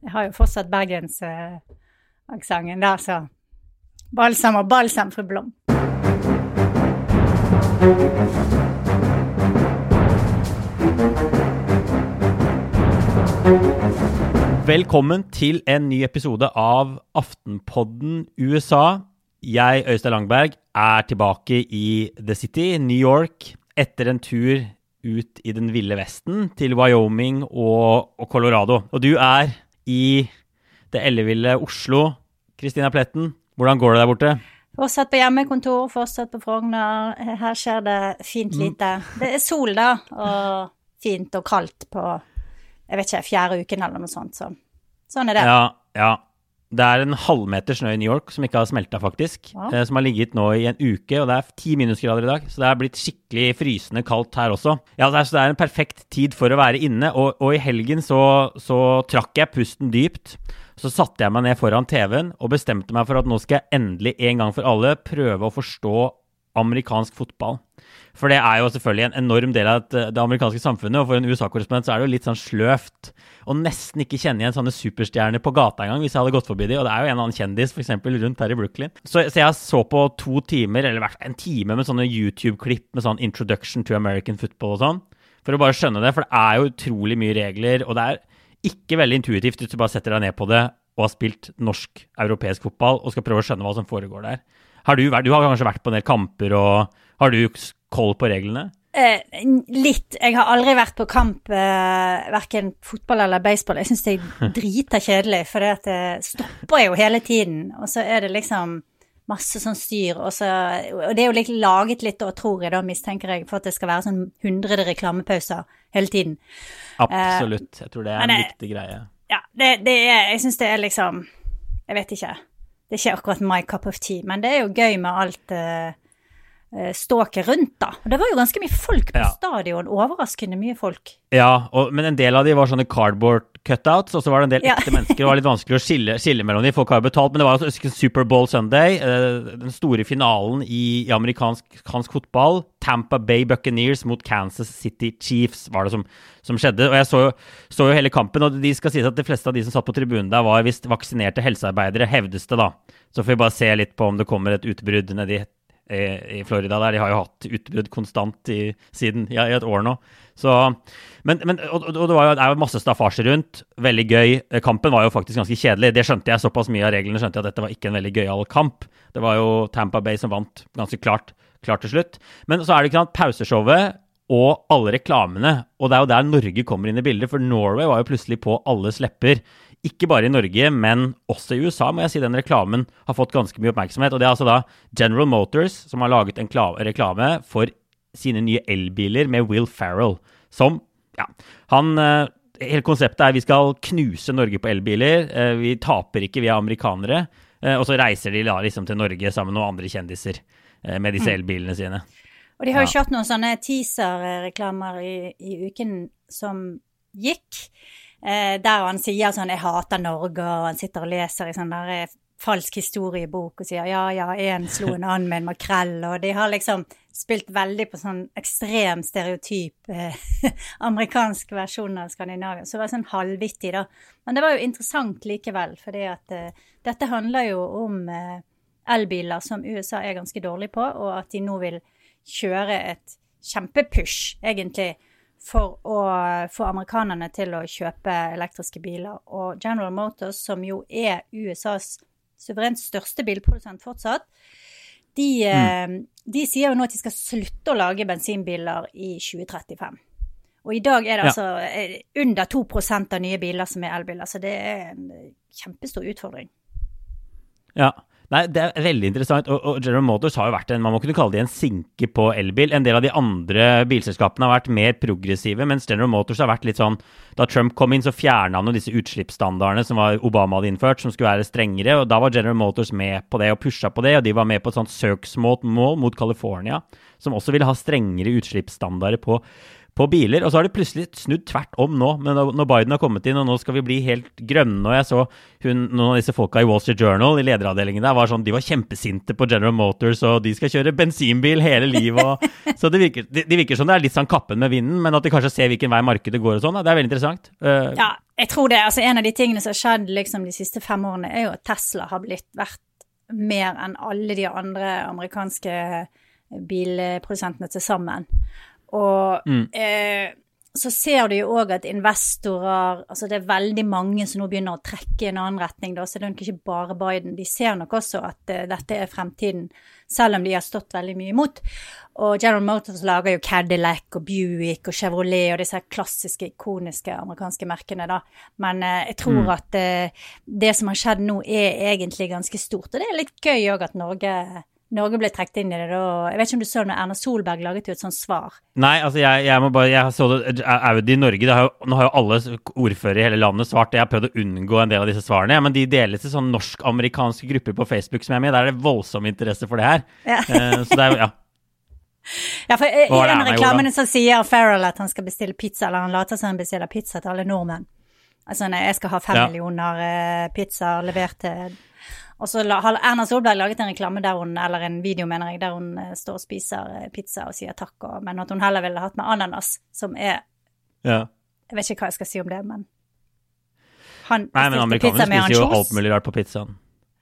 Jeg har jo fortsatt bergensaksenten der, så Balsam og balsam, fru Blom. Velkommen til en ny episode av Aftenpodden USA. Jeg, Øystein Langberg, er tilbake i The City, New York, etter en tur ut i den ville vesten, til Wyoming og, og Colorado. Og du er i det elleville Oslo. Kristina Pletten, hvordan går det der borte? Fortsatt på hjemmekontor, fortsatt på Frogner. Her skjer det fint Mm. lite. Det er sol, da, og fint og kaldt på jeg vet ikke, fjerde uken eller noe sånt. Så. Sånn er det. Ja, ja. Det er en halvmeter snø i New York som ikke har smelta, faktisk. Ja. eh, Som har ligget nå i en uke, og det er ti minusgrader i dag. Så det er blitt skikkelig frysende kaldt her også. Ja, det er, Så det er en perfekt tid for å være inne. Og, og i helgen så, så trakk jeg pusten dypt. Så satte jeg meg ned foran TV-en og bestemte meg for at nå skal jeg endelig en gang for alle prøve å forstå amerikansk fotball. For det er jo selvfølgelig en enorm del av det, amerikanske samfunnet, og for en USA-korrespondent så er det jo litt sånn sløvt å nesten ikke kjenne igjen sånne superstjerner på gata engang, hvis jeg hadde gått forbi de, og det er jo en annen kjendis eksempel rundt her i Brooklyn. Så, så jeg så på to timer, eller hvert fall en time med sånne YouTube-klipp med sånn Introduction to American Football og sånn, for å bare skjønne det, for det er jo utrolig mye regler, og det er ikke veldig intuitivt hvis du bare setter deg ned på det og har spilt norsk-europeisk fotball og skal prøve å skjønne hva som foregår der. Har du, vært, du har kanskje vært på en del kamper, og har du koll på reglene? Eh, litt. Jeg har aldri vært på kamp, eh, verken fotball eller baseball. Jeg syns det er drita kjedelig, for det, stopper jo hele tiden. Og så er det liksom masse sånn styr, og, så, og det er jo litt laget litt, og tror jeg da, mistenker jeg, for at det skal være sånn hundrede reklamepauser hele tiden. Absolutt. Jeg tror det er en det- viktig greie. Ja, det, det er Jeg syns det er liksom Jeg vet ikke. Det er ikke akkurat my cup of tea, men det er jo gøy med alt uh, ståket rundt, da. Og det var jo ganske mye folk på Ja. stadion. Overraskende mye folk. Ja, og, men en del av de var sånne cardboard cutouts, og så var det en del Ja. ekte mennesker. Det var litt vanskelig å skille, skille mellom de. Folk har jo betalt, men det var altså Superbowl Sunday, eh, den store finalen i, i amerikansk amerikansk fotball. Tampa Bay Buccaneers mot Kansas City Chiefs var det som, som skjedde. Og jeg så, så jo hele kampen, og de skal sies at de fleste av de som satt på tribunen der, var visst vaksinerte helsearbeidere, hevdes det da. Så får vi bare se litt på om det kommer et utbrudd nedi i Florida der. De har jo hatt utbrudd konstant i, siden ja, i et år nå. Så, men, men, og, og det, var jo, er jo masse staffasje rundt. Veldig gøy. Kampen var jo faktisk ganske kjedelig. Det skjønte jeg. Såpass mye av reglene skjønte jeg at dette var ikke en veldig gøyal kamp. Det var jo Tampa Bay som vant ganske klart, klart til slutt. Men så er det ikke sant, pauseshowet og alle reklamene. Og det er jo der Norge kommer inn i bildet, for Norway var jo plutselig på alles lepper. Ikke bare i Norge, men også i USA, må jeg si den reklamen har fått ganske mye oppmerksomhet. Og det er altså da General Motors som har laget en reklame for sine nye elbiler med Will Ferrell, som Ja, han eh, Hele konseptet er vi skal knuse Norge på elbiler. eh, Vi taper ikke, vi er amerikanere. Eh, Og så reiser de da liksom til Norge sammen med noen andre kjendiser med disse elbilene sine. Og de har jo kjørt noen sånne teaser-reklamer i, i uken som gikk, der han sier sånn 'Jeg hater Norge', og han sitter og leser i sånn der eh, falsk historiebok og sier 'ja, ja, én slo en annen med en makrell', og de har liksom spilt veldig på sånn ekstrem stereotyp eh, amerikansk versjon av Skandinavia. Så det var sånn halvvittig, da. Men det var jo interessant likevel, fordi at eh, dette handler jo om eh, elbiler som USA er ganske dårlig på, og at de nå vil kjøre et kjempepush, egentlig, for å få amerikanerne til å kjøpe elektriske biler. Og General Motors, som jo er USAs suverent største bilprodusent fortsatt, de, mm. de sier jo nå at de skal slutte å lage bensinbiler i 2035. Og i dag er det Ja. altså eh, under 2 av nye biler som er elbiler, så det er en eh, kjempestor utfordring. Ja. Nei, Det er veldig interessant. Og, og General Motors har jo vært en man må kunne kalle det en sinke på elbil. En del av de andre bilselskapene har vært mer progressive, mens General Motors har vært litt sånn Da Trump kom inn, så fjerna han jo disse utslippsstandardene som Obama hadde innført, som skulle være strengere. og Da var General Motors med på det og pusha på det, og de var med på et sånt søksmål mot California, som også ville ha strengere utslippsstandarder på på biler, og så har det plutselig snudd tvert om nå, men når når Biden har kommet inn, og nå skal vi bli helt grønne, og jeg så hun, noen av disse folka i Wall Street Journal, i lederavdelingen der, var sånn, de var kjempesinte på General Motors, og de skal kjøre bensinbil hele livet, og, så det virker, de, de virker som det er litt sånn kappen med vinden, men at de kanskje ser hvilken vei markedet går og sånn, det er veldig interessant. Uh, Ja, Jeg tror det, altså En av de tingene som har skjedd liksom de siste fem årene, er jo at Tesla har blitt verdt mer enn alle de andre amerikanske bilprodusentene til sammen. Og Mm. eh, så ser du jo òg at investorer Altså det er veldig mange som nå begynner å trekke i en annen retning, da, så det er nok ikke bare Biden. De ser nok også at eh, dette er fremtiden, selv om de har stått veldig mye imot. Og General Motors lager jo Cadillac og Buick og Chevrolet og disse klassiske, ikoniske amerikanske merkene, da. Men eh, jeg tror Mm. at eh, det som har skjedd nå, er egentlig ganske stort. Og det er litt gøy òg at Norge Norge ble trukket inn i det da Jeg vet ikke om du så det når Erna Solberg laget jo et sånt svar. Nei, altså jeg, jeg må bare Jeg så det Audi Norge det har jo, Nå har jo alle ordførere i hele landet svart. Jeg har prøvd å unngå en del av disse svarene, men de deles i sånn norsk-amerikanske grupper på Facebook som jeg er med i. Der er det voldsom interesse for det her. Ja. Uh, så det er jo Ja. Ja, for i den en av reklamene så sier Farrell at han skal bestille pizza, eller han later som han bestiller pizza til alle nordmenn. Altså nei, jeg skal ha fem Ja. millioner eh, pizzaer levert til Og så har Erna Solberg laget en reklame der hun, eller en video, mener jeg, der hun eh, står og spiser eh, pizza og sier takk, og, men at hun heller ville hatt med ananas, som er ja. Jeg vet ikke hva jeg skal si om det, men Han Nei, men amerikanerne pizza amerikanere med spiser jo alt mulig rart på pizzaen.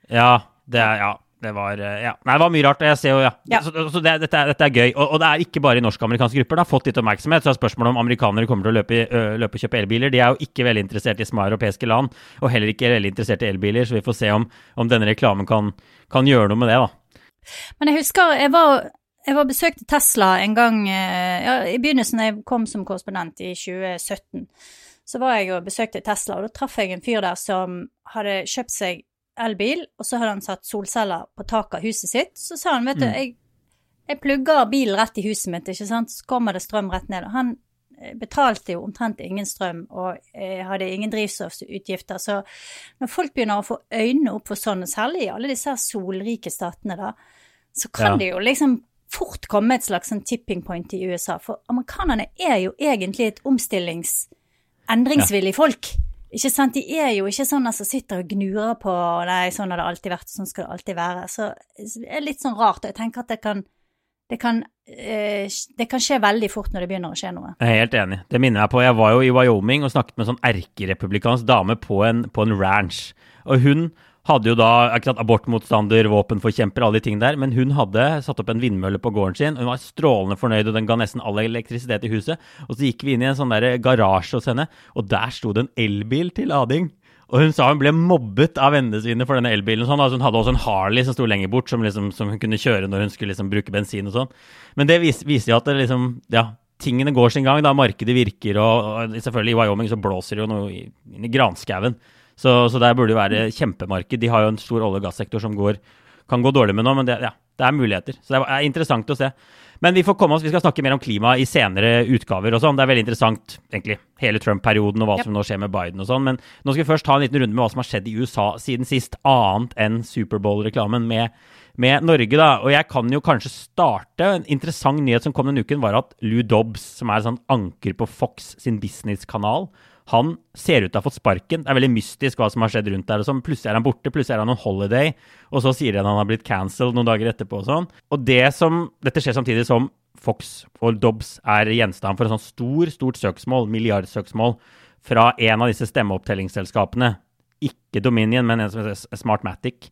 Ja, det er Ja. Det var eh, Ja. Nei, det var mye rart. Jeg ser jo, ja. Ja. Så, så det, dette, er, dette er gøy. Og, og det er ikke bare i norsk-amerikanske grupper. Det har fått litt oppmerksomhet. Så er spørsmålet om amerikanere kommer til å løpe, løpe og kjøpe elbiler. De er jo ikke veldig interessert i små europeiske land, og heller ikke veldig interessert i elbiler, så vi får se om, om denne reklamen kan, kan gjøre noe med det, da. Men jeg husker jeg var, jeg var besøkte Tesla en gang eh, ja, i begynnelsen da jeg kom som korrespondent i 2017. Så var jeg og besøkte Tesla, og da traff jeg en fyr der som hadde kjøpt seg elbil, og så hadde han satt solceller på taket av huset sitt. Så sa han, vet du, Mm. jeg, jeg plugger bilen rett i huset mitt, ikke sant, så kommer det strøm rett ned. Og han eh, betalte jo omtrent ingen strøm og eh, hadde ingen drivstoffutgifter. Så når folk begynner å få øynene opp for sånn, og særlig i alle disse solrike statene, da, så kan Ja. det jo liksom fort komme et slags sånn tipping point i USA. For amerikanerne er jo egentlig et omstillings... endringsvillig folk. Ikke sant? De er jo ikke sånne som sitter og gnurer på Nei, sånn har det alltid vært, sånn skal det alltid være. Så det er litt sånn rart. Og jeg tenker at det kan det kan, eh, det kan skje veldig fort når det begynner å skje noe. Jeg er helt enig. Det minner meg på Jeg var jo i Wyoming og snakket med en sånn erkerepublikansk dame på en, på en ranch. Og hun hadde jo da akkurat abortmotstander, våpenforkjemper, alle de tingene der, men hun hadde satt opp en vindmølle på gården sin. Hun var strålende fornøyd, og den ga nesten all elektrisitet i huset. Og så gikk vi inn i en sånn der garasje hos henne, og der sto det en elbil til lading. Og hun sa hun ble mobbet av vennene sine for denne elbilen. Sånn. Altså hun hadde også en Harley som sto lenger bort, som, liksom, som hun kunne kjøre når hun skulle liksom bruke bensin og sånn. Men det vis, viser jo at det liksom, ja, tingene går sin gang. da Markedet virker, og, og selvfølgelig i Wyoming så blåser det jo noe inn i granskauen. Så, så der burde det være kjempemarked. De har jo en stor olje- og gassektor som går, kan gå dårlig med nå, men det, ja, det er muligheter. Så det er interessant å se. Men vi får komme oss, vi skal snakke mer om klima i senere utgaver og sånn. Det er veldig interessant, egentlig, hele Trump-perioden og hva som nå skjer med Biden og sånn. Men nå skal vi først ta en liten runde med hva som har skjedd i USA siden sist, annet enn Superbowl-reklamen med, med Norge, da. Og jeg kan jo kanskje starte. En interessant nyhet som kom denne uken, var at Lou Dobbs, som er sånn anker på Fox sin businesskanal, han ser ut til å ha fått sparken. Det er veldig mystisk hva som har skjedd rundt der. sånn. Plutselig er han borte, plutselig er han on holiday, og så sier de at han har blitt cancelled noen dager etterpå og sånn. Og det som, dette skjer samtidig som Fox og Dobbs er gjenstand for et sånn stor, stort søksmål, milliardsøksmål, fra en av disse stemmeopptellingsselskapene. Ikke Dominion, men en som heter Smartmatic.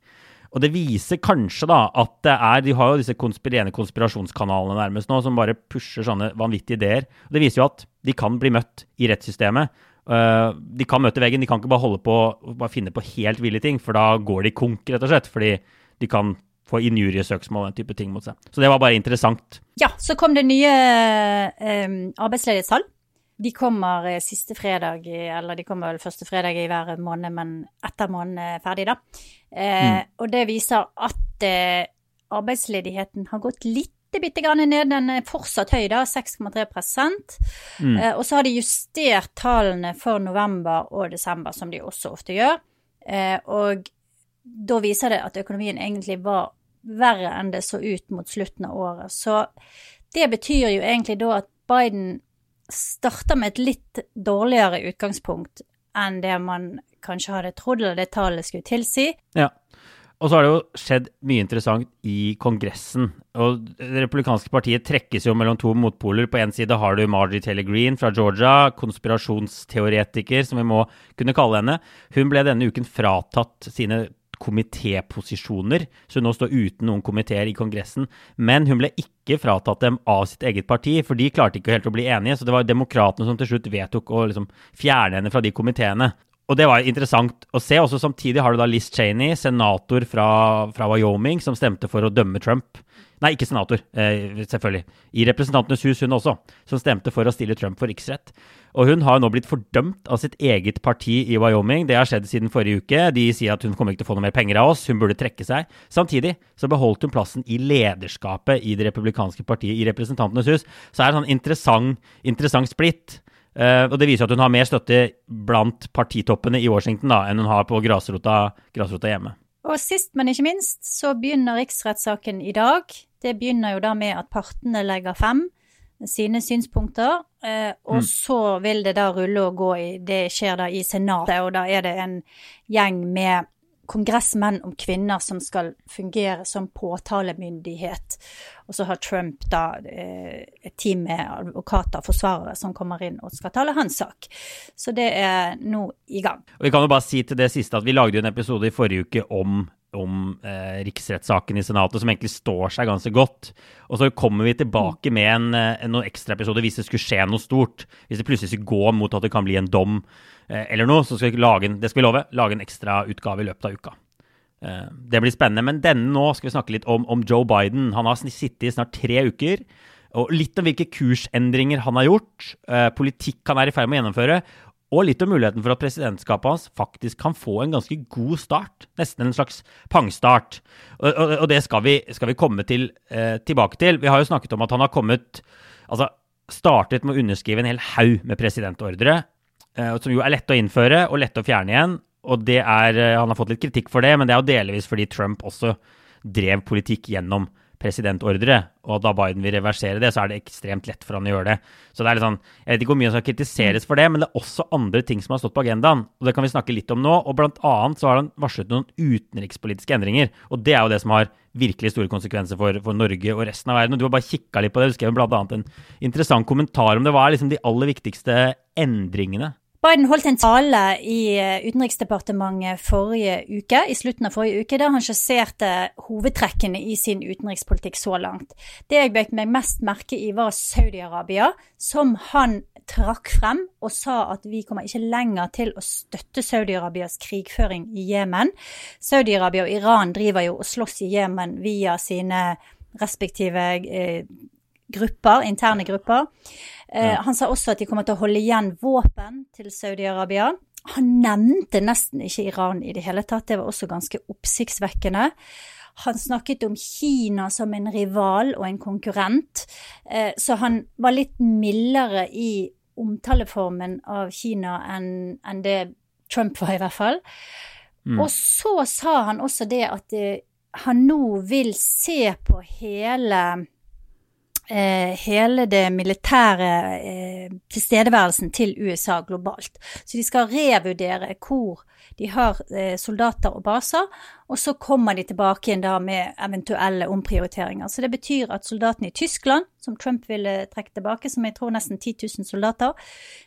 Og det viser kanskje da at det er De har jo disse konspirerende konspirasjonskanalene nærmest nå, som bare pusher sånne vanvittige ideer. Og det viser jo at de kan bli møtt i rettssystemet. Uh, de kan møte veggen, de kan ikke bare holde på bare finne på helt ville ting, for da går de konk, rett og slett. Fordi de kan få injuriesøksmål og den type ting mot seg. Så det var bare interessant. Ja, så kom det nye eh, arbeidsledighetstall. De kommer eh, siste fredag, eller de kommer vel første fredag i hver måned, men etter måneden er ferdig, da. Eh, Og det viser at eh, arbeidsledigheten har gått litt bitte grann ned. Den er fortsatt høy, da, 6,3 Mm. eh, Og så har de justert tallene for november og desember, som de også ofte gjør. Eh, og da viser det at økonomien egentlig var verre enn det så ut mot slutten av året. Så det betyr jo egentlig da at Biden starter med et litt dårligere utgangspunkt enn det man kanskje hadde trodd, eller det tallet skulle tilsi. Ja. Og så har det jo skjedd mye interessant i Kongressen. Og Det republikanske partiet trekkes jo mellom to motpoler. På én side har du Margie Taylor Greene fra Georgia, konspirasjonsteoretiker, som vi må kunne kalle henne. Hun ble denne uken fratatt sine komitéposisjoner, så hun nå står uten noen komiteer i Kongressen. Men hun ble ikke fratatt dem av sitt eget parti, for de klarte ikke helt å bli enige. Så det var demokratene som til slutt vedtok å liksom fjerne henne fra de komiteene. Og det var interessant å se. Også samtidig har du da Liz Cheney, senator fra, fra Wyoming, som stemte for å dømme Trump. Nei, ikke senator, eh, selvfølgelig. I Representantenes hus, hun også, som stemte for å stille Trump for riksrett. Og hun har nå blitt fordømt av sitt eget parti i Wyoming. Det har skjedd siden forrige uke. De sier at hun kommer ikke til å få noe mer penger av oss, hun burde trekke seg. Samtidig så beholdt hun plassen i lederskapet i det republikanske partiet i Representantenes hus. Så er det en sånn interessant, interessant splitt. Uh, og Det viser at hun har mer støtte blant partitoppene i Washington da, enn hun har på grasrota, grasrota hjemme. Og sist, men ikke minst, så begynner riksrettssaken i dag. Det begynner jo da med at partene legger frem sine synspunkter. Uh, og mm. så vil det da rulle og gå i Det skjer da i Senatet, og da er det en gjeng med kongressmenn om kvinner som skal fungere som påtalemyndighet. Og så har Trump da eh, et team med advokater og forsvarere som kommer inn og skal tale hans sak. Så det er nå i gang. Og Vi kan jo bare si til det siste at vi lagde en episode i forrige uke om om eh, riksrettssaken i Senatet, som egentlig står seg ganske godt. Og så kommer vi tilbake med en, eh, en, noen ekstraepisoder hvis det skulle skje noe stort. Hvis det plutselig skulle gå mot at det kan bli en dom eller noe, så skal vi lage en, det skal vi love, lage en ekstra utgave i løpet av uka. Eh, det blir spennende. Men denne nå skal vi snakke litt om, om Joe Biden. Han har sittet i snart tre uker. Og litt om hvilke kursendringer han har gjort, eh, politikk han er i ferd med å gjennomføre, og litt om muligheten for at presidentskapet hans faktisk kan få en ganske god start. Nesten en slags pangstart. Og, og, og det skal vi, skal vi komme til, eh, tilbake til. Vi har jo snakket om at han har kommet Altså startet med å underskrive en hel haug med presidentordre. Eh, som jo er lett å innføre og lett å fjerne igjen. Og det er, eh, Han har fått litt kritikk for det, men det er jo delvis fordi Trump også drev politikk gjennom presidentordre. Og da Biden vil reversere det, så er det ekstremt lett for han å gjøre det. Så det er litt sånn, Jeg vet ikke hvor mye som skal kritiseres for det, men det er også andre ting som har stått på agendaen. Og det kan vi snakke litt om nå. Og blant annet så har han varslet noen utenrikspolitiske endringer. Og det er jo det som har virkelig store konsekvenser for, for Norge og resten av verden. Og du har bare kikka litt på det. Du skrev annet en interessant kommentar om det. Hva er liksom de aller viktigste endringene Biden holdt en tale i eh, Utenriksdepartementet forrige uke, i slutten av forrige uke, der han skisserte hovedtrekkene i sin utenrikspolitikk så langt. Det jeg beit meg mest merke i, var Saudi-Arabia, som han trakk frem og sa at vi kommer ikke lenger til å støtte Saudi-Arabias krigføring i Jemen. Saudi-Arabia og Iran driver jo og slåss i Jemen via sine respektive eh, grupper, interne grupper. Eh, ja. Han sa også at de kommer til å holde igjen våpen til Saudi-Arabia. Han nevnte nesten ikke Iran i det hele tatt, det var også ganske oppsiktsvekkende. Han snakket om Kina som en rival og en konkurrent, eh, så han var litt mildere i omtaleformen av Kina enn en det Trump var, i hvert fall. Mm. Og så sa han også det at eh, han nå vil se på hele hele det militære eh, tilstedeværelsen til USA globalt. Så de skal revurdere hvor de har eh, soldater og baser, og så kommer de tilbake igjen da med eventuelle omprioriteringer. Så det betyr at soldatene i Tyskland, som Trump ville trekke tilbake, som jeg tror nesten 10 000 soldater,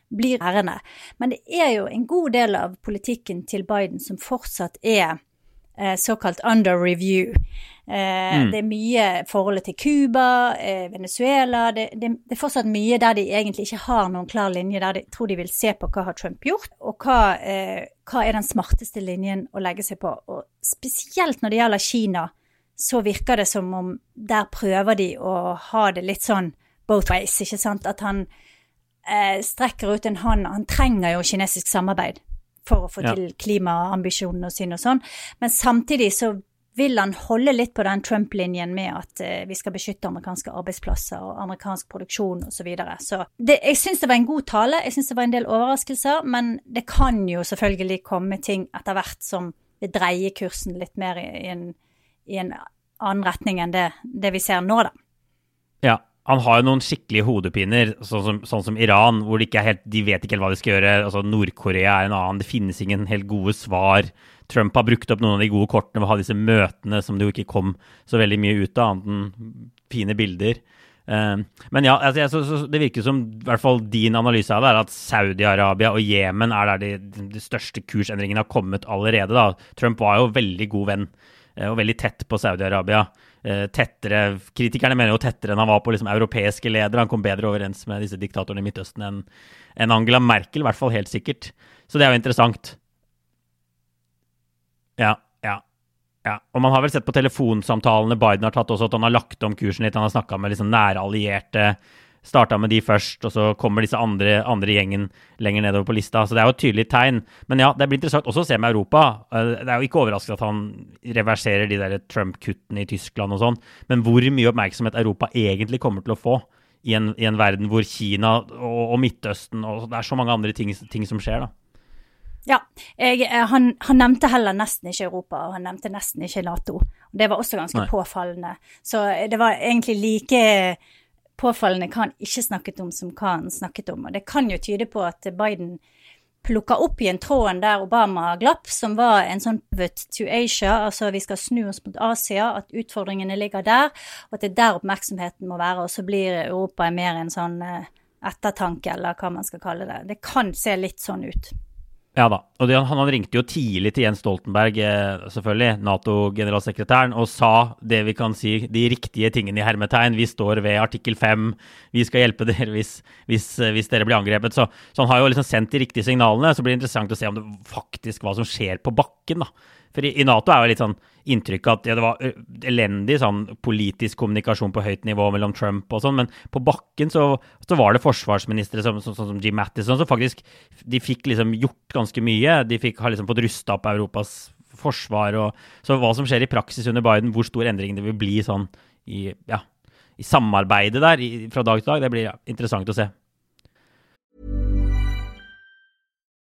blir ærende. Men det er jo en god del av politikken til Biden som fortsatt er Eh, såkalt under review. Eh, mm. Det er mye forholdet til Cuba, eh, Venezuela det, det, det, er fortsatt mye der de egentlig ikke har noen klar linje, der de tror de vil se på hva har Trump gjort, og hva, hva er den smarteste linjen å legge seg på. Og spesielt når det gjelder Kina, så virker det som om der prøver de å ha det litt sånn both ways, ikke sant. At han eh, strekker ut en hånd. Han trenger jo kinesisk samarbeid for å få ja. til klimaambisjonene sine og sånn. Men samtidig så vil han holde litt på den Trump-linjen med at uh, vi skal beskytte amerikanske arbeidsplasser og amerikansk produksjon osv. Så, videre. så jeg syns det var en god tale, jeg syns det var en del overraskelser, men det kan jo selvfølgelig komme ting etter hvert som vil dreie kursen litt mer i, en, i en, annen retning enn det, det vi ser nå, da. Ja, han har jo noen skikkelige hodepiner, sånn som, sånn som Iran, hvor de, helt, de vet ikke helt hva de skal gjøre. Altså, Nord-Korea er en annen. Det finnes ingen helt gode svar. Trump har brukt opp noen av de gode kortene ved å ha disse møtene som det jo ikke kom så veldig mye ut av, annet enn fine bilder. Uh, men ja, altså, så, så, det virker som i hvert fall din analyse av det er at Saudi-Arabia og Jemen er der de, de, største kursendringene har kommet allerede. Da. Trump var jo veldig god venn uh, og veldig tett på Saudi-Arabia. Uh, tettere, Kritikerne mener jo tettere enn han var på liksom, europeiske ledere. Han kom bedre overens med disse diktatorene i Midtøsten enn en Angela Merkel, i hvert fall helt sikkert. Så det er jo interessant. Ja, ja. ja. Og man har vel sett på telefonsamtalene Biden har tatt også, at han har lagt om kursen litt. Han har snakka med liksom nære allierte. Starta med de først, og så kommer disse andre, andre gjengen lenger nedover på lista. Så det er jo et tydelig tegn. Men ja, det blir interessant også å se med Europa. Eh, det er jo ikke overraskende at han reverserer de der Trump-kuttene i Tyskland og sånn, men hvor mye oppmerksomhet Europa egentlig kommer til å få i en, i en verden hvor Kina og, og Midtøsten og det er så mange andre ting, ting som skjer, da. Ja. Jeg, eh, han, han, nevnte heller nesten ikke Europa, og han nevnte nesten ikke Nato. Det var også ganske Nei. påfallende. Så det var egentlig like påfallende hva han ikke snakket om, som hva han snakket om. Og det kan jo tyde på at Biden plukka opp igjen tråden der Obama glapp, som var en sånn pivot to Asia, altså vi skal snu oss mot Asia, at utfordringene ligger der, og at det er der oppmerksomheten må være, og så blir Europa mer en sånn eh, ettertanke, eller hva man skal kalle det. Det kan se litt sånn ut. Ja da. Og det, han, han, ringte jo tidlig til Jens Stoltenberg, eh, selvfølgelig, Nato-generalsekretæren, og sa det vi kan si, de riktige tingene i hermetegn. Vi står ved artikkel 5, vi skal hjelpe dere hvis, hvis, eh, hvis dere blir angrepet. Så, så, han har jo liksom sendt de riktige signalene. Så blir det interessant å se om det faktisk hva som skjer på bakken, da. For i, Nato er jo litt sånn inntrykk at ja, det var elendig sånn politisk kommunikasjon på høyt nivå mellom Trump og sånn, men på bakken så, så var det forsvarsministre som, som, som, Jim Mattison som faktisk de fikk liksom gjort ganske mye. De fikk, har liksom fått rusta opp Europas forsvar. Og, så hva som skjer i praksis under Biden, hvor stor endring det vil bli sånn i, ja, i samarbeidet der i, fra dag til dag, det blir ja, interessant å se.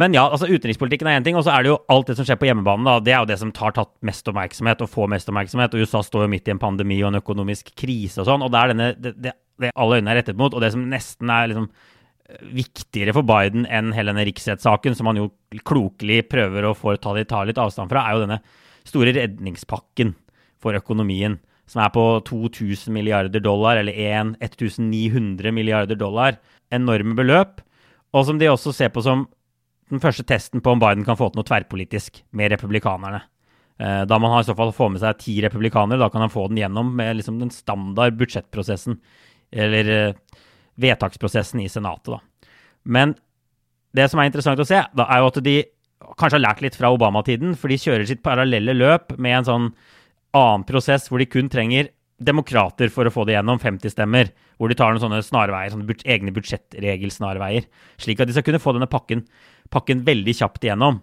Men ja, altså utenrikspolitikken er én ting, og så er det jo alt det som skjer på hjemmebane. da, Det er jo det som tar tatt mest oppmerksomhet, og får mest oppmerksomhet. og USA står jo midt i en pandemi og en økonomisk krise og sånn. og Det er denne, det, det, det alle øynene er rettet mot, og det som nesten er liksom viktigere for Biden enn hele denne riksrettssaken, som han jo klokelig prøver å få ta, ta litt avstand fra, er jo denne store redningspakken for økonomien, som er på 2000 milliarder dollar, eller 1900 milliarder dollar. Enorme beløp, og som de også ser på som den første testen på om Biden kan få til noe tverrpolitisk med republikanerne. Eh, da man har i så fall få med seg ti republikanere, da kan han få den gjennom med liksom den standard budsjettprosessen, eller eh, vedtaksprosessen i Senatet. Da. Men det som er interessant å se, da er jo at de kanskje har lært litt fra Obama-tiden, for de kjører sitt parallelle løp med en sånn annen prosess hvor de kun trenger demokrater for å få det gjennom, 50 stemmer, hvor de tar noen sånne snarveier, sånne egne budsjettregelsnarveier, slik at de skal kunne få denne pakken pakken veldig kjapt igjennom.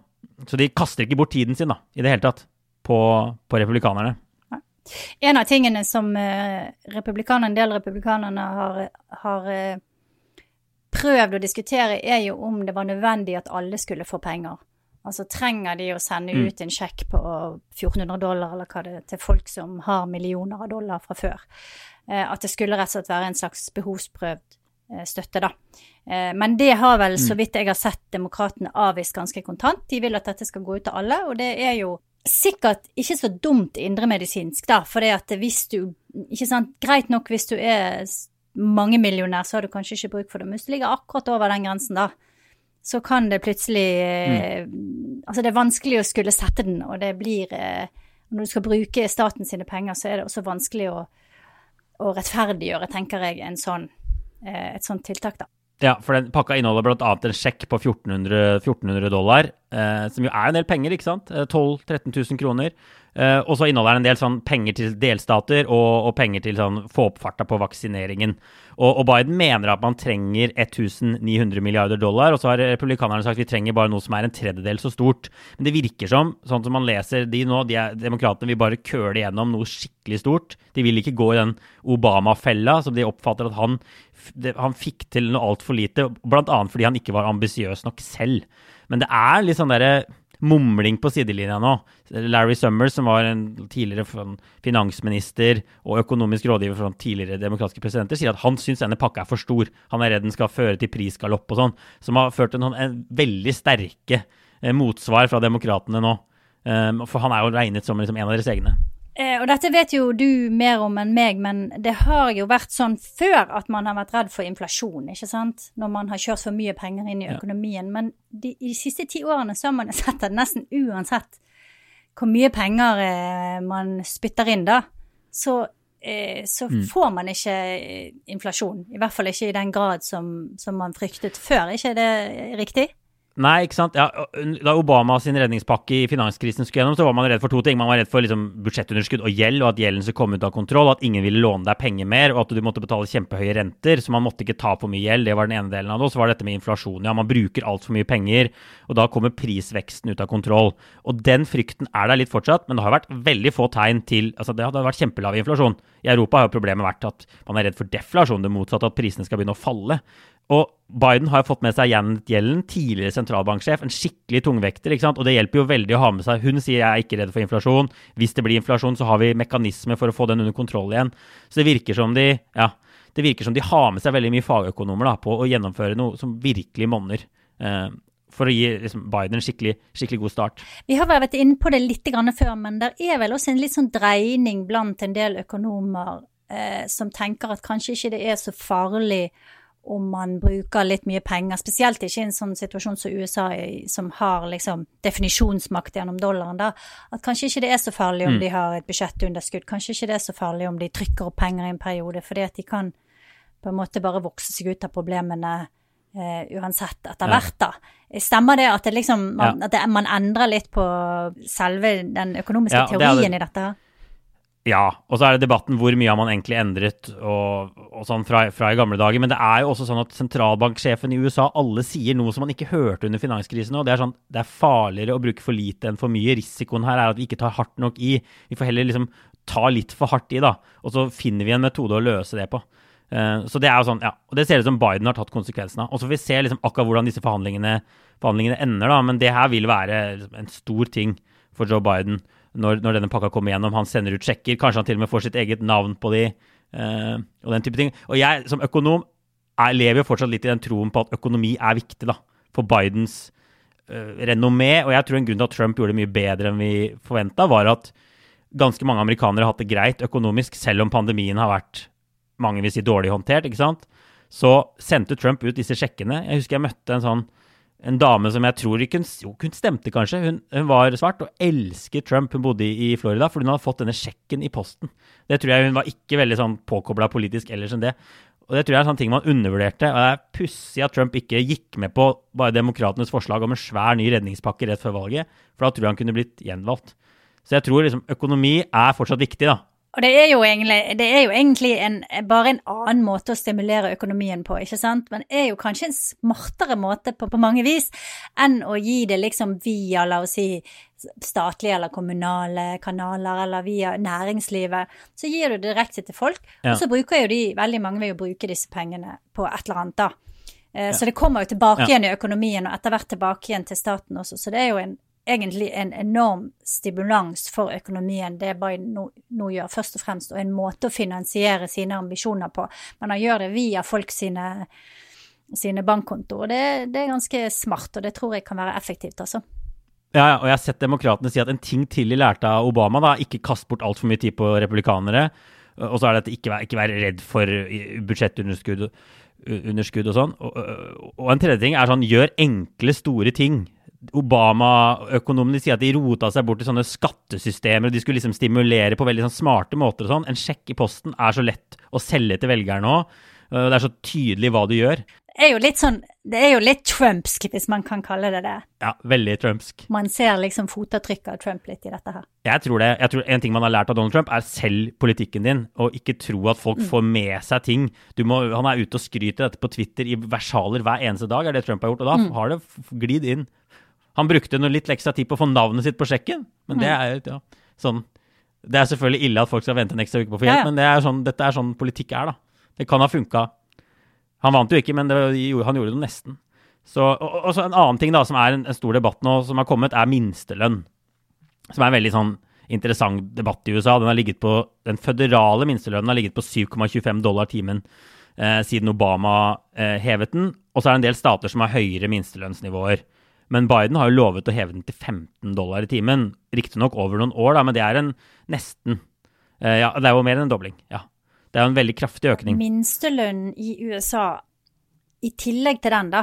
Så de kaster ikke bort tiden sin da, i det hele tatt på, på republikanerne. En av tingene som republikanerne, en del republikanerne har, har uh, prøvd å diskutere, er jo om det var nødvendig at alle skulle få penger. Altså trenger de å sende mm. ut en sjekk på 1400 dollar eller hva det er, til folk som har millioner av dollar fra før. Uh, at det skulle rett og slett være en slags behovsprøvd støtte, da. Eh, men det har vel, så mm. vidt jeg har sett, demokratene avvist ganske kontant. De vil at dette skal gå ut til alle, og det er jo sikkert ikke så dumt indremedisinsk, da. For det at hvis du Ikke sant, greit nok hvis du er mangemillionær, så har du kanskje ikke bruk for det. Men hvis du ligger akkurat over den grensen, da, så kan det plutselig mm. Altså, det er vanskelig å skulle sette den, og det blir eh, Når du skal bruke staten sine penger, så er det også vanskelig å, å rettferdiggjøre, tenker jeg, en sånn, et sånt tiltak, da. Ja, for den pakka inneholder bl.a. en sjekk på 1400, 1400 dollar. Eh, som jo er en del penger, ikke sant? 12 000-13 000 kroner. Eh, og så inneholder den en del sånn penger til delstater og, og penger til sånn få opp farta på vaksineringen. Og, og, Biden mener at man trenger 1900 milliarder dollar, og så har republikanerne sagt at vi trenger bare noe som er en tredjedel så stort. Men det virker som, sånn som man leser de nå, de er, demokratene vil bare køle igjennom noe skikkelig stort. De vil ikke gå i den Obama-fella som de oppfatter at han, han fikk til noe altfor lite, bl.a. fordi han ikke var ambisiøs nok selv. Men det er litt sånn derre mumling på sidelinja nå. Larry Summers, som var en tidligere finansminister og økonomisk rådgiver for tidligere demokratiske presidenter, sier at han syns denne pakka er for stor. Han er redd den skal føre til prisgalopp og sånn. Som har ført til noen en veldig sterke eh, motsvar fra demokratene nå. Um, for han er jo regnet som liksom, en av deres egne. Eh, og dette vet jo du mer om enn meg, men det har jo vært sånn før at man har vært redd for inflasjon, ikke sant? Når man har kjørt for mye penger inn i økonomien. Ja. Men de, i de siste ti årene så har man sett at nesten uansett hvor mye penger eh, man spytter inn, da, så, eh, så mm. får man ikke eh, inflasjon. I hvert fall ikke i den grad som, som man fryktet før. Er ikke det riktig? Nei, ikke sant. Ja, da Obama sin redningspakke i finanskrisen skulle gjennom, så var man redd for to ting. Man var redd for liksom, budsjettunderskudd og gjeld, og at gjelden skulle komme ut av kontroll. At ingen ville låne deg penger mer, og at du måtte betale kjempehøye renter. Så man måtte ikke ta for mye gjeld. Det var den ene delen av det. Og så var det dette med inflasjon. Ja, man bruker altfor mye penger, og da kommer prisveksten ut av kontroll. Og den frykten er der litt fortsatt, men det har vært veldig få tegn til Altså, det hadde vært kjempelav inflasjon. I Europa har jo problemet vært at man er redd for deflasjon, det motsatte, at prisene skal begynne å falle. Og Biden har fått med seg Janet Yellen, tidligere sentralbanksjef, en skikkelig tungvekter. ikke sant? Og det hjelper jo veldig å ha med seg. Hun sier jeg er ikke redd for inflasjon. Hvis det blir inflasjon, så har vi mekanismer for å få den under kontroll igjen. Så det virker som de ja, det virker som de har med seg veldig mye fagøkonomer da, på å gjennomføre noe som virkelig monner. Eh, for å gi liksom, Biden en skikkelig, skikkelig, god start. Vi har vært inne på det litt før, men det er vel også en litt sånn dreining blant en del økonomer eh, som tenker at kanskje ikke det er så farlig om man bruker litt mye penger, spesielt ikke i en sånn situasjon som USA, som har liksom definisjonsmakt gjennom dollaren, da, at kanskje ikke det er så farlig om mm. de har et budsjettunderskudd, kanskje ikke det er så farlig om de trykker opp penger i en periode, fordi at de kan på en måte bare vokse seg ut av problemene uh, uansett etter hvert, da. Stemmer det at, det liksom, man, ja. at det, man endrer litt på selve den økonomiske ja, teorien det det. i dette? Ja, og så er det debatten hvor mye har man egentlig endret og, og sånn fra, fra, i gamle dager. Men det er jo også sånn at sentralbanksjefen i USA alle sier noe som man ikke hørte under finanskrisen. Og det er sånn det er farligere å bruke for lite enn for mye. Risikoen her er at vi ikke tar hardt nok i. Vi får heller liksom ta litt for hardt i, da. Og så finner vi en metode å løse det på. Uh, så det er jo sånn, ja. Og det ser ut som Biden har tatt konsekvensen av. Og så får vi se liksom akkurat hvordan disse forhandlingene, forhandlingene ender, da. Men det her vil være liksom en stor ting for Joe Biden når, når, denne pakka kommer gjennom. Han sender ut sjekker. Kanskje han til og med får sitt eget navn på de, uh, og den type ting. Og jeg som økonom jeg lever jo fortsatt litt i den troen på at økonomi er viktig da, for Bidens uh, renommé. Og jeg tror en grunn til at Trump gjorde det mye bedre enn vi forventa, var at ganske mange amerikanere har hatt det greit økonomisk, selv om pandemien har vært mange vil si dårlig håndtert. ikke sant? Så sendte Trump ut disse sjekkene. Jeg husker jeg møtte en sånn en dame som jeg tror ikke Jo, hun stemte kanskje. Hun, hun, var svart og elsket Trump. Hun bodde i, Florida fordi hun hadde fått denne sjekken i posten. Det tror jeg Hun var ikke veldig sånn påkobla politisk ellers enn det. Og Det tror jeg er en sånn ting man undervurderte. og Det er pussig at Trump ikke gikk med på bare demokratenes forslag om en svær ny redningspakke rett før valget, for da tror jeg han kunne blitt gjenvalgt. Så jeg tror liksom økonomi er fortsatt viktig, da. Og det er jo egentlig, er jo egentlig en, bare en annen måte å stimulere økonomien på, ikke sant? Men det er jo kanskje en smartere måte på, på mange vis enn å gi det liksom via, la oss si, statlige eller kommunale kanaler eller via næringslivet. Så gir du det direkte til folk, ja. og så bruker jo de, veldig mange vil jo bruke disse pengene på et eller annet, da. Eh. Så det kommer jo tilbake igjen i økonomien, og etter hvert tilbake igjen til staten også. Så det er jo en, egentlig en enorm stimulans for økonomien, det Biden nå, nå, gjør, først og fremst, og en måte å finansiere sine ambisjoner på. Men han gjør det via folk sine, sine bankkontoer. Det, det, er ganske smart, og det tror jeg kan være effektivt, altså. Ja, og jeg har sett demokratene si at en ting til de lærte av Obama, da, ikke kast bort altfor mye tid på republikanere. Og så er det at ikke være, være redd for budsjettunderskudd underskudd og sånn. Og, og, en tredje ting er sånn gjør enkle, store ting. Obama-økonomene sier at de rota seg bort i sånne skattesystemer, og de skulle liksom stimulere på veldig sånn smarte måter og sånn. En sjekk i posten er så lett å selge til velgerne òg. Det er så tydelig hva du gjør. Det er jo litt sånn Det er jo litt trumpsk, hvis man kan kalle det det. Ja, veldig trumpsk. Man ser liksom fotavtrykket av Trump litt i dette her. Jeg tror det. Jeg tror En ting man har lært av Donald Trump, er selv politikken din, og ikke tro at folk får med seg ting. Må, han er ute og skryter dette på Twitter i versaler hver eneste dag, er det Trump har gjort, og da har det glidd inn. Han brukte noe litt ekstra tid på å få navnet sitt på sjekken, men det er ja, sånn Det er selvfølgelig ille at folk skal vente en ekstra uke på å få hjelp, ja, ja. men det er sånn, dette er sånn politikk er, da. Det kan ha funka han vant jo ikke, men det, han gjorde det nesten. Så, og, og, så En annen ting da, som er en, en, stor debatt nå, som har kommet, er minstelønn. Som er en veldig sånn interessant debatt i USA. Den, har ligget på, den føderale minstelønnen har ligget på 7,25 dollar timen eh, siden Obama eh, hevet den. Og så er det en del stater som har høyere minstelønnsnivåer. Men Biden har jo lovet å heve den til 15 dollar i timen. Riktignok over noen år, da, men det er en nesten. Eh, ja, det er jo mer enn en dobling. ja. Det er jo en veldig kraftig økning. Minstelønnen i USA, i tillegg til den, da,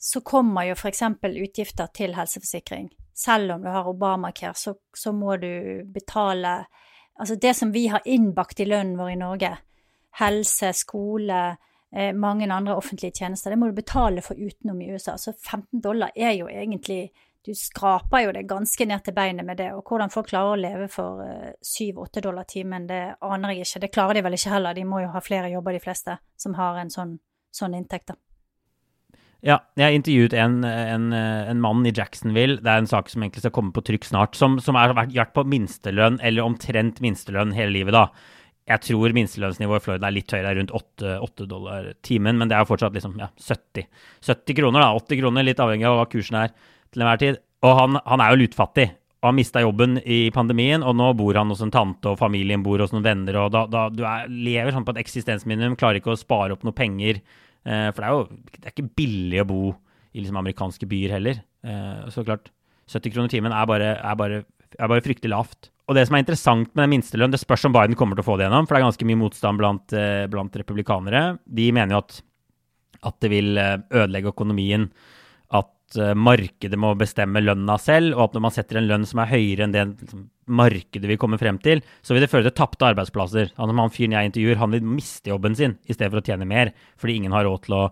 så kommer jo f.eks. utgifter til helseforsikring. Selv om du har Obamacare, så, så må du betale Altså det som vi har innbakt i lønnen vår i Norge, helse, skole, mange andre offentlige tjenester, det må du betale for utenom i USA. Så 15 dollar er jo egentlig du skraper jo det ganske ned til beinet med det. Og hvordan folk klarer å leve for uh, eh, 7-8 dollar timen, det aner jeg ikke. Det klarer de vel ikke heller. De må jo ha flere jobber, de fleste, som har en sånn, sånn inntekt, da. Ja, jeg intervjuet en, en, en, mann i Jacksonville, det er en sak som egentlig skal komme på trykk snart, som, som har vært på minstelønn, eller omtrent minstelønn hele livet, da. Jeg tror minstelønnsnivået i Florida er litt høyere, rundt 8, 8 dollar timen, men det er fortsatt liksom ja, 70. 70 kroner, da. 80 kroner, litt avhengig av hva kursen er til enhver tid. Og han, han er jo lutfattig. Og han mista jobben i pandemien, og nå bor han hos en tante, og familien bor hos noen venner. og da, da Du er, lever sånn på et eksistensminimum, klarer ikke å spare opp noe penger. Eh, for det er jo det er ikke billig å bo i liksom amerikanske byer heller. Eh, så klart, 70 kroner timen er bare, er, bare, er bare, fryktelig lavt. Og det som er interessant med den minstelønn, det spørs om Biden kommer til å få det gjennom, for det er ganske mye motstand blant, eh, blant republikanere. De mener jo at, at det vil eh, ødelegge økonomien at markedet må bestemme lønna selv, og at når man setter en lønn som er høyere enn det liksom, markedet vil komme frem til, så vil det føre til tapte arbeidsplasser. Han, han fyren jeg intervjuer, han vil miste jobben sin i stedet for å tjene mer, fordi ingen har råd til å,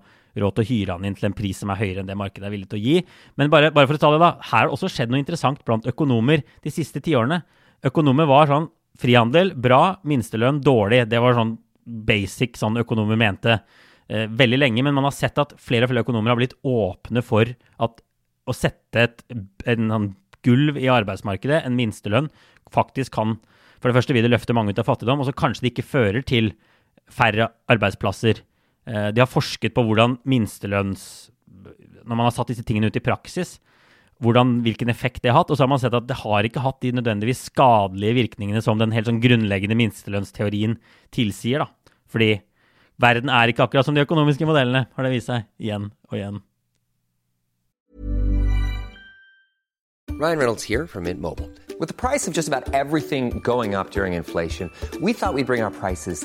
råd til å hyre han inn til en pris som er høyere enn det markedet er villig til å gi. Men bare, bare for å ta det, da. Her har det også skjedd noe interessant blant økonomer de siste tiårene. Økonomer var sånn frihandel, bra, minstelønn, dårlig. Det var sånn basic sånn økonomer mente eh, veldig lenge, men man har sett at flere og flere økonomer har blitt åpne for at å sette et en, en gulv i arbeidsmarkedet, en minstelønn, faktisk kan For det første vil det løfte mange ut av fattigdom, og så kanskje det ikke fører til færre arbeidsplasser. Eh, de har forsket på hvordan minstelønns Når man har satt disse tingene ut i praksis, hvordan, hvilken effekt det har hatt. Og så har man sett at det har ikke hatt de nødvendigvis skadelige virkningene som den helt sånn grunnleggende minstelønnsteorien tilsier. da. Fordi verden er ikke akkurat som de økonomiske modellene, har det vist seg igjen og igjen. Ryan Reynolds here from Mint Mobile. With the price of just about everything going up during inflation, we thought we'd bring our prices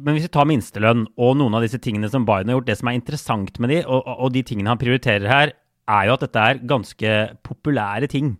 Men hvis vi tar minstelønn og noen av disse tingene som Biden har gjort, det som er interessant med de, og, og de tingene han prioriterer her, er jo at dette er ganske populære ting.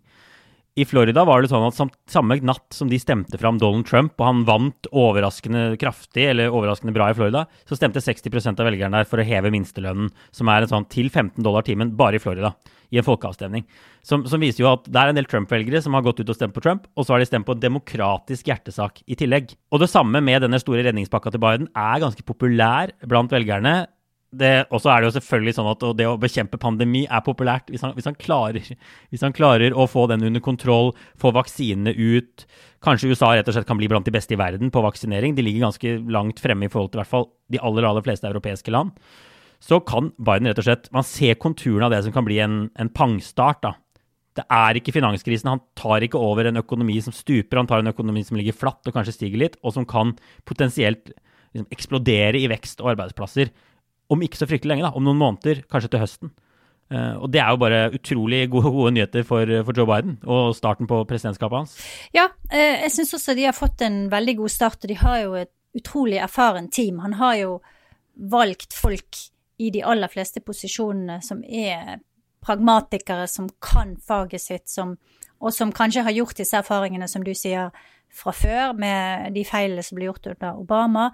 I Florida var det sånn at samme natt som de stemte fram Donald Trump, og han vant overraskende kraftig, eller overraskende bra i Florida, så stemte 60% av velgerne der for å heve minstelønnen, som er en sånn til 15 dollar timen bare i Florida, i en folkeavstemning. Som, som viser jo at det er en del Trump-velgere som har gått ut og stemt på Trump, og så har de stemt på demokratisk hjertesak i tillegg. Og det samme med denne store redningspakka til Biden er ganske populær blant velgerne og så er det jo selvfølgelig sånn at det å bekjempe pandemi er populært. Hvis han, hvis, han klarer, hvis han, klarer, å få den under kontroll, få vaksinene ut Kanskje USA rett og slett kan bli blant de beste i verden på vaksinering. De ligger ganske langt fremme i forhold til i hvert fall de aller, aller fleste europeiske land. Så kan Biden rett og slett Man ser konturene av det som kan bli en, en pangstart. da. Det er ikke finanskrisen. Han tar ikke over en økonomi som stuper. Han tar en økonomi som ligger flatt og kanskje stiger litt, og som kan potensielt liksom, eksplodere i vekst og arbeidsplasser om ikke så fryktelig lenge, da, om noen måneder, kanskje til høsten. Uh, og det er jo bare utrolig gode, gode nyheter for, for, Joe Biden og starten på presidentskapet hans. Ja, uh, jeg syns også de har fått en veldig god start, og de har jo et utrolig erfaren team. Han har jo valgt folk i de aller fleste posisjonene som er pragmatikere, som kan faget sitt, som, og som kanskje har gjort disse erfaringene, som du sier, fra før, med de feilene som ble gjort under Obama.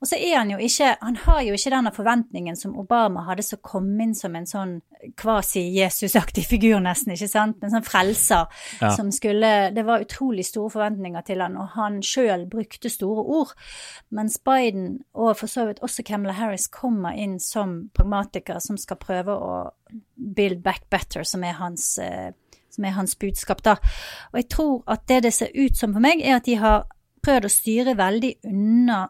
Og så er han jo ikke Han har jo ikke denne forventningen som Obama hadde, som kom inn som en sånn kvasi-Jesus-aktig figur, nesten, ikke sant? En sånn frelser ja. som skulle Det var utrolig store forventninger til han, og han sjøl brukte store ord. Mens Biden, og for så vidt også Camilla Harris, kommer inn som pragmatiker som skal prøve å build back better, som er hans eh, som er hans budskap, da. Og jeg tror at det det ser ut som for meg, er at de har prøvd å styre veldig unna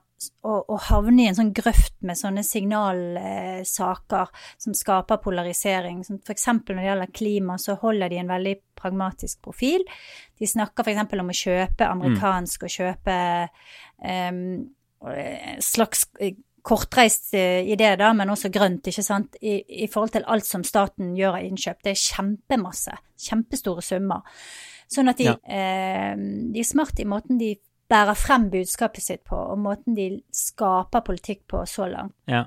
å havne i en sånn grøft med sånne signalsaker eh, som skaper polarisering. Som f.eks. når det gjelder klima, så holder de en veldig pragmatisk profil. De snakker f.eks. om å kjøpe amerikansk mm. og kjøpe um, slags kortreist i idé, da, men også grønt, ikke sant, I, i, forhold til alt som staten gjør av innkjøp. Det er kjempemasse. Kjempestore summer. Sånn at de, ja. eh, de er smart i måten de bærer frem budskapet sitt på, og måten de skaper politikk på så langt. Ja.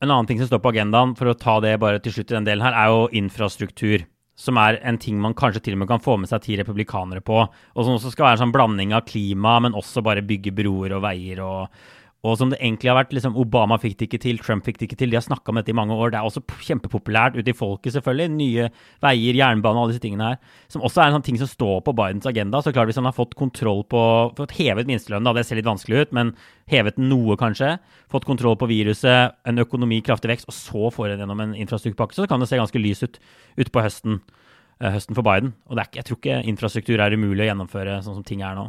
En annen ting som står på agendaen, for å ta det bare til slutt i den delen her, er jo infrastruktur. Som er en ting man kanskje til og med kan få med seg ti republikanere på. Og som også skal være en sånn blanding av klima, men også bare bygge broer og veier og og som det egentlig har vært liksom, Obama fikk det ikke til, Trump fikk det ikke til. De har snakka om dette i mange år. Det er også kjempepopulært ute i folket, selvfølgelig. Nye veier, jernbane alle disse tingene her. Som også er en sånn ting som står på Bidens agenda. Så klart hvis han har fått kontroll på Fått hevet minstelønnen, det ser litt vanskelig ut, men hevet den noe, kanskje. Fått kontroll på viruset, en økonomi, kraftig vekst, og så får en gjennom en infrastrukturpakke, så kan det se ganske lys ut utpå høsten, eh, høsten for Biden. Og er, jeg tror ikke infrastruktur er umulig å gjennomføre sånn som ting er nå.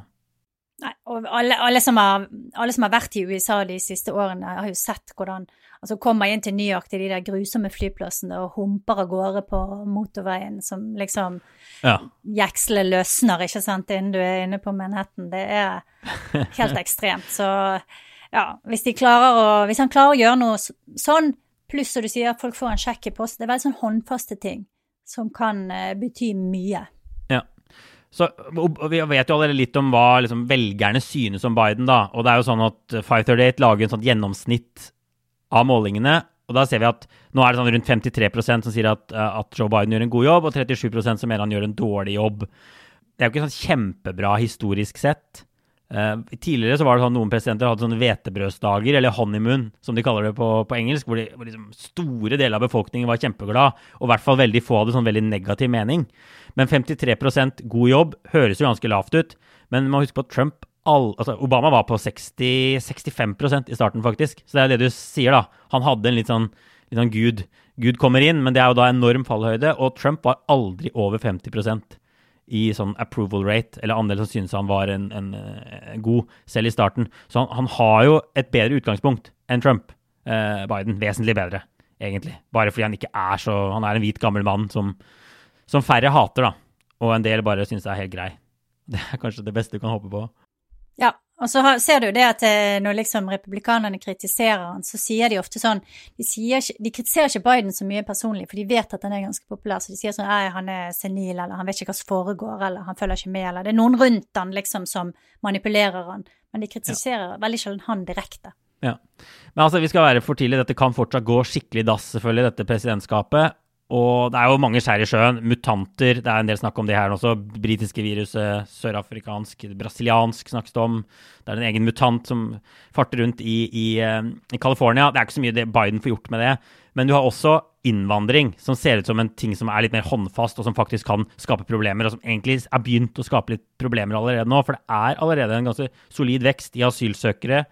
Og alle, alle, som har, alle, som har, vært i USA de siste årene, har jo sett hvordan altså kommer inn til New York til de der grusomme flyplassene og humper av gårde på motorveien som liksom ja. Jekselet løsner, ikke sant, innen du er inne på Manhattan. Det er helt ekstremt. Så ja, hvis, de klarer å, hvis han klarer å gjøre noe sånn, pluss som du sier, at folk får en sjekk i posten, det er veldig sånn håndfaste ting som kan uh, bety mye. Så Vi vet jo allerede litt om hva liksom, velgerne synes om Biden. da, og det er jo sånn at 538 lager en sånn gjennomsnitt av målingene. og Da ser vi at nå er det sånn rundt 53% som sier at, at, Joe Biden gjør en god jobb, og 37% som mener han gjør en dårlig jobb. Det er jo ikke sånn kjempebra historisk sett. Uh, tidligere så var det sånn noen presidenter hadde sånne hvetebrødsdager, eller honeymoon, som de kaller det på, på engelsk, hvor, de, hvor liksom store deler av befolkningen var kjempeglad, og i hvert fall veldig få hadde sånn veldig negativ mening. Men 53% god jobb høres jo ganske lavt ut, men man må huske på at Trump all, altså Obama var på 60, 65% i starten, faktisk. Så det er det du sier, da. Han hadde en litt sånn, litt sånn Gud. Gud kommer inn, men det er jo da enorm fallhøyde, og Trump var aldri over 50 i sånn approval rate, eller andel som synes han var en, en, eh, god, selv i starten. Så han, han, har jo et bedre utgangspunkt enn Trump. Eh, Biden. Vesentlig bedre, egentlig. Bare fordi han ikke er så Han er en hvit, gammel mann som, som færre hater, da. Og en del bare synes er helt grei. Det er kanskje det beste du kan håpe på. Ja, og så ser du det at eh, når liksom republikanerne kritiserer han, så sier de ofte sånn de, sier, de, kritiserer ikke Biden så mye personlig, for de vet at han er ganske populær. Så de sier sånn nei, han er senil, eller han vet ikke hva som foregår, eller han følger ikke med, eller Det er noen rundt han liksom som manipulerer han, men de kritiserer ja. veldig sjelden han direkte. Ja. Men altså, vi skal være for tidlig. Dette kan fortsatt gå skikkelig dass, selvfølgelig, dette presidentskapet. Og det er jo mange skjær i sjøen. Mutanter, det er en del snakk om det her også. Britiske viruset, sørafrikansk, brasiliansk snakkes det om. Det er en egen mutant som farter rundt i, i, eh, i California. Det er ikke så mye det Biden får gjort med det. Men du har også innvandring, som ser ut som en ting som er litt mer håndfast, og som faktisk kan skape problemer, og som egentlig er begynt å skape litt problemer allerede nå. For det er allerede en ganske solid vekst i asylsøkere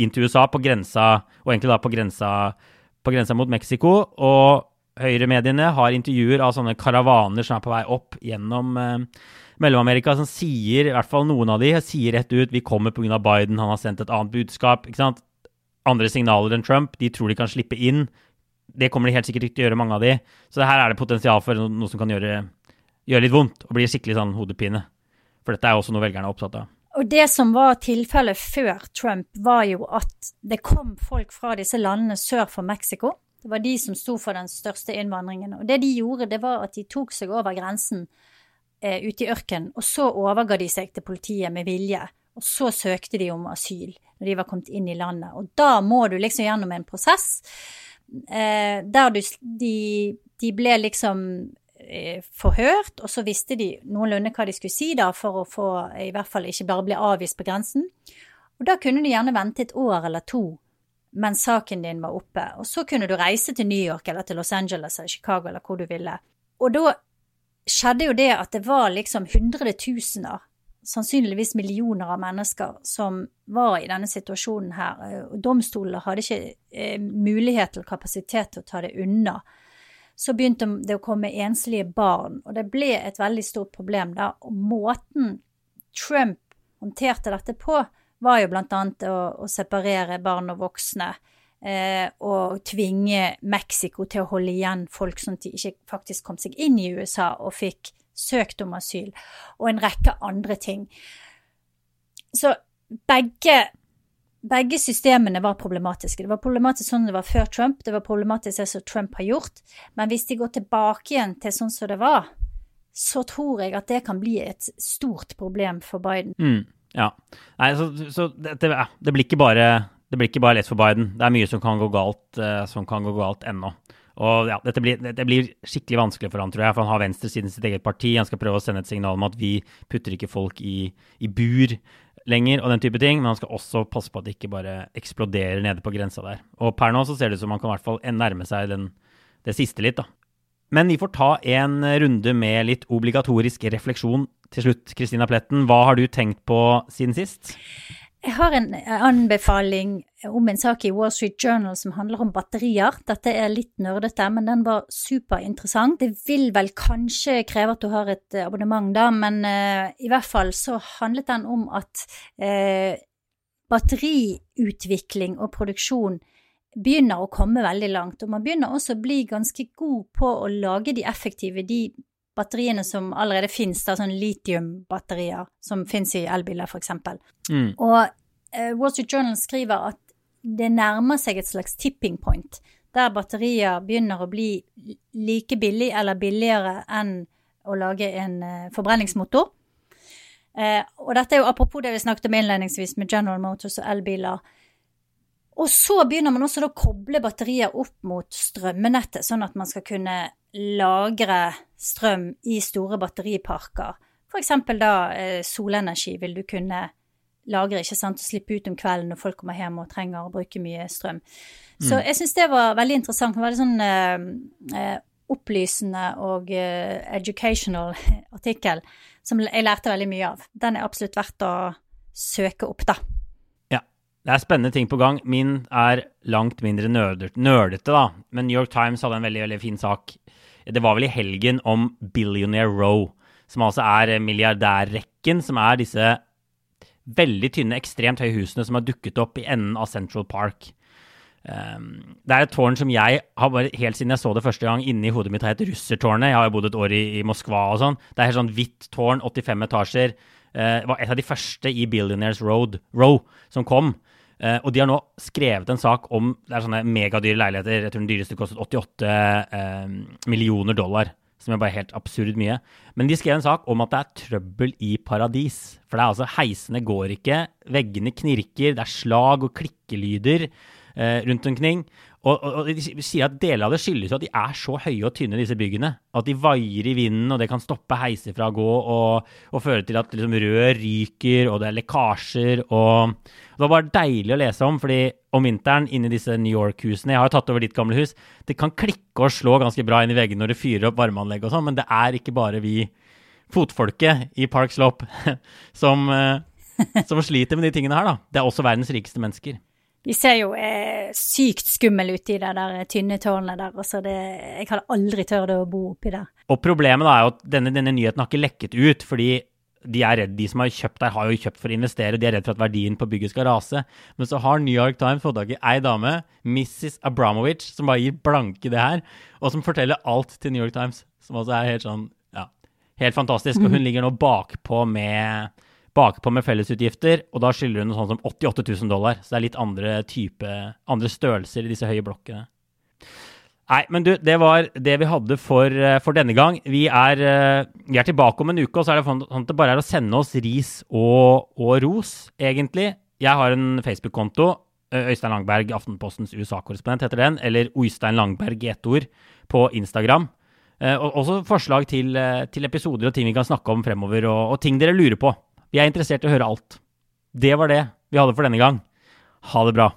inn til USA, på grensa, og egentlig da på grensa, på grensa mot Mexico. og høyremediene har intervjuer av sånne karavaner som er på vei opp gjennom eh, Mellom-Amerika, som sier, i hvert fall noen av de, sier rett ut vi kommer pga. Biden, han har sendt et annet budskap. ikke sant? Andre signaler enn Trump. De tror de kan slippe inn. Det kommer de helt sikkert ikke til å gjøre, mange av de. Så her er det potensial for noe som kan gjøre, gjøre litt vondt og bli skikkelig sånn hodepine. For dette er også noe velgerne er opptatt av. Og det som var tilfellet før Trump, var jo at det kom folk fra disse landene sør for Mexico Det var de som sto for den største innvandringen. Og det de gjorde, det var at de tok seg over grensen eh, ute i ørkenen, og så overga de seg til politiet med vilje. Og så søkte de om asyl når de var kommet inn i landet. Og da må du liksom gjennom en prosess eh, der du, de, de ble liksom eh, forhørt, og så visste de noenlunde hva de skulle si da, for å få i hvert fall ikke bare bli avvist på grensen. Og da kunne de gjerne vente et år eller to mens saken din var oppe. Og så kunne du reise til New York eller til Los Angeles eller Chicago eller hvor du ville. Og da skjedde jo det at det var liksom hundretusener, sannsynligvis millioner av mennesker som var i denne situasjonen her. Og domstolene hadde ikke eh, mulighet eller kapasitet til å ta det unna. Så begynte det å komme enslige barn, og det ble et veldig stort problem da. Og måten Trump håndterte dette på, var jo blant annet å, å separere barn og voksne. Eh, og tvinge Mexico til å holde igjen folk som ikke faktisk kom seg inn i USA og fikk søkt om asyl, og en rekke andre ting. Så begge, begge systemene var problematiske. Det var problematisk sånn det var før Trump, det var problematisk det som Trump har gjort. Men hvis de går tilbake igjen til sånn som det var, så tror jeg at det kan bli et stort problem for Biden. Mm. Ja. Nei, så, så det, det, det, blir bare, det blir ikke bare lett for Biden. Det er mye som kan gå galt, uh, som kan gå galt ennå. Og ja, dette blir, det blir skikkelig vanskelig for han, tror jeg. For han har venstresiden sitt eget parti. Han skal prøve å sende et signal om at vi putter ikke folk i, i bur lenger, og den type ting. Men han skal også passe på at det ikke bare eksploderer nede på grensa der. Og per nå så ser det ut som han kan i hvert fall nærme seg den, det siste litt, da. Men vi får ta en runde med litt obligatorisk refleksjon til slutt. Kristina Pletten, hva har du tenkt på siden sist? Jeg har en anbefaling om en sak i Wall Street Journal som handler om batterier. Dette er litt nerdete, men den var superinteressant. Det vil vel kanskje kreve at du har et abonnement, da, men uh, i hvert fall så handlet den om at uh, batteriutvikling og produksjon begynner å komme veldig langt. Og man begynner også å bli ganske god på å lage de effektive, de batteriene som allerede finnes, da, sånn litiumbatterier som finnes i elbiler, f.eks. Mm. Og uh, Wall Street Journal skriver at det nærmer seg et slags tipping point, der batterier begynner å bli like billig eller billigere enn å lage en uh, forbrenningsmotor. Uh, og dette er jo apropos det vi snakket om innledningsvis med General Motors og elbiler. Og så begynner man også å koble batterier opp mot strømmenettet, sånn at man skal kunne lagre strøm i store batteriparker. Eksempel da eh, solenergi vil du kunne lagre, ikke sant, og slippe ut om kvelden når folk kommer hjem og trenger å bruke mye strøm. Så mm. jeg syns det var veldig interessant. Det var veldig sånn eh, eh opplysende og eh, educational artikkel som jeg lærte veldig mye av. Den er absolutt verdt å søke opp, da. Det er spennende ting på gang. Min er langt mindre nerdete, da. Men New York Times hadde en veldig, veldig fin sak. Det var vel i helgen om Billionaire Row, som altså er milliardærrekken, som er disse veldig tynne, ekstremt høye husene som har dukket opp i enden av Central Park. Um, det er et tårn som jeg har bare helt siden jeg så det første gang inni hodet mitt, har hett Russertårnet. Jeg har jo bodd et år i, i Moskva og sånn. Det er helt sånn hvitt tårn, 85 etasjer. Uh, var et av de første i Billionaires Road, Row som kom. Uh, og de har nå skrevet en sak om det er sånne megadyre leiligheter. Jeg tror den dyreste kostet 88 uh, eh, millioner dollar, som er bare helt absurd mye. Men de skrev en sak om at det er trøbbel i paradis. For det er altså heisene går ikke, veggene knirker, det er slag og klikkelyder uh, rundt omkring. Og, og, og, de sier at deler av det skyldes jo at de er så høye og tynne, disse byggene. At de vaier i vinden, og det kan stoppe heiser fra å gå og, og føre til at liksom, rør ryker, og det er lekkasjer. og Det var bare deilig å lese om, fordi om vinteren inni disse New York-husene Jeg har jo tatt over ditt gamle hus. Det kan klikke og slå ganske bra inn i veggene når det fyrer opp varmeanlegg og sånn, men det er ikke bare vi fotfolket i Park Slope som, eh, som sliter med de tingene her, da. Det er også verdens rikeste mennesker. De ser jo eh, sykt skumle ut i det der tynne tårnet der. Altså det, jeg hadde aldri tørt å bo oppi der. Og problemet da er jo at denne, denne, nyheten har ikke lekket ut, fordi de er redd, de som har kjøpt der, har jo kjøpt for å investere. De er redd for at verdien på bygget skal rase. Men så har New York Times fått tak i ei dame, Mrs. Abramovic, som bare gir blanke det her, og som forteller alt til New York Times. Som også er helt sånn, ja, helt fantastisk. Og hun ligger nå bakpå med bakpå med fellesutgifter, og da skylder hun noe sånt som 88 000 dollar. Så det er litt andre type, andre størrelser i disse høye blokkene. Nei, men du, det var det vi hadde for, eh, for denne gang. Vi er, eh, vi er, tilbake om en uke, og så er det sånn at det bare er å sende oss ris og, og ros, egentlig. Jeg har en Facebook-konto. Eh, Øystein Langberg, Aftenpostens USA-korrespondent, heter den. Eller Oystein Langberg i ett ord på Instagram. Og også forslag til, til, episoder og ting vi kan snakke om fremover, og, og ting dere lurer på. Vi er interessert i å høre alt. Det var det vi hadde for denne gang. Ha det bra.